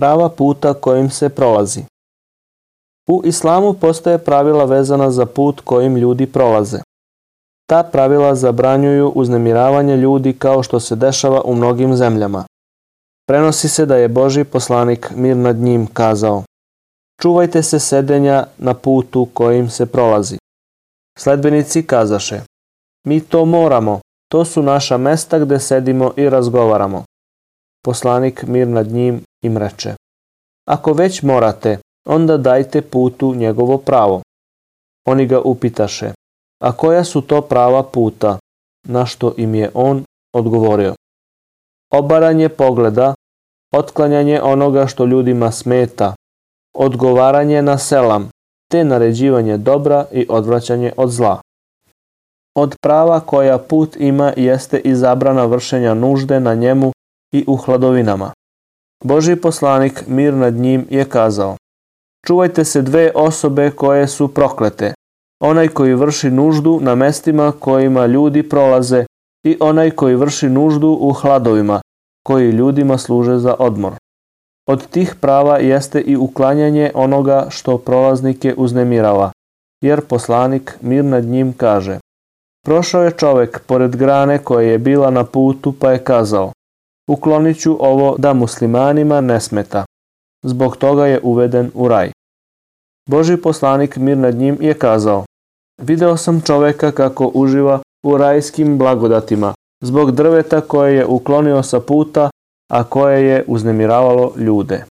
prava puta kojim se prolazi. U islamu postoje pravila vezana za put kojim ljudi prolaze. Ta pravila zabranjuju uznemiravanje ljudi kao što se dešava u mnogim zemljama. Prenosi se da je Boži poslanik mir nad njim kazao Čuvajte se sedenja na putu kojim se prolazi. Sledbenici kazaše Mi to moramo, to su naša mesta gde sedimo i razgovaramo. Poslanik mir nad njim im reče. Ako već morate, onda dajte putu njegovo pravo. Oni ga upitaše, a koja su to prava puta, na što im je on odgovorio. Obaranje pogleda, otklanjanje onoga što ljudima smeta, odgovaranje na selam, te naređivanje dobra i odvraćanje od zla. Od prava koja put ima jeste i zabrana vršenja nužde na njemu i u hladovinama. Boži poslanik, mir nad njim, je kazao Čuvajte se dve osobe koje su proklete, onaj koji vrši nuždu na mestima kojima ljudi prolaze i onaj koji vrši nuždu u hladovima, koji ljudima služe za odmor. Od tih prava jeste i uklanjanje onoga što prolaznike uznemirava, jer poslanik mir nad njim kaže Prošao je čovek pored grane koja je bila na putu pa je kazao uklonit ću ovo da muslimanima ne smeta. Zbog toga je uveden u raj. Boži poslanik mir nad njim je kazao Video sam čoveka kako uživa u rajskim blagodatima zbog drveta koje je uklonio sa puta, a koje je uznemiravalo ljude.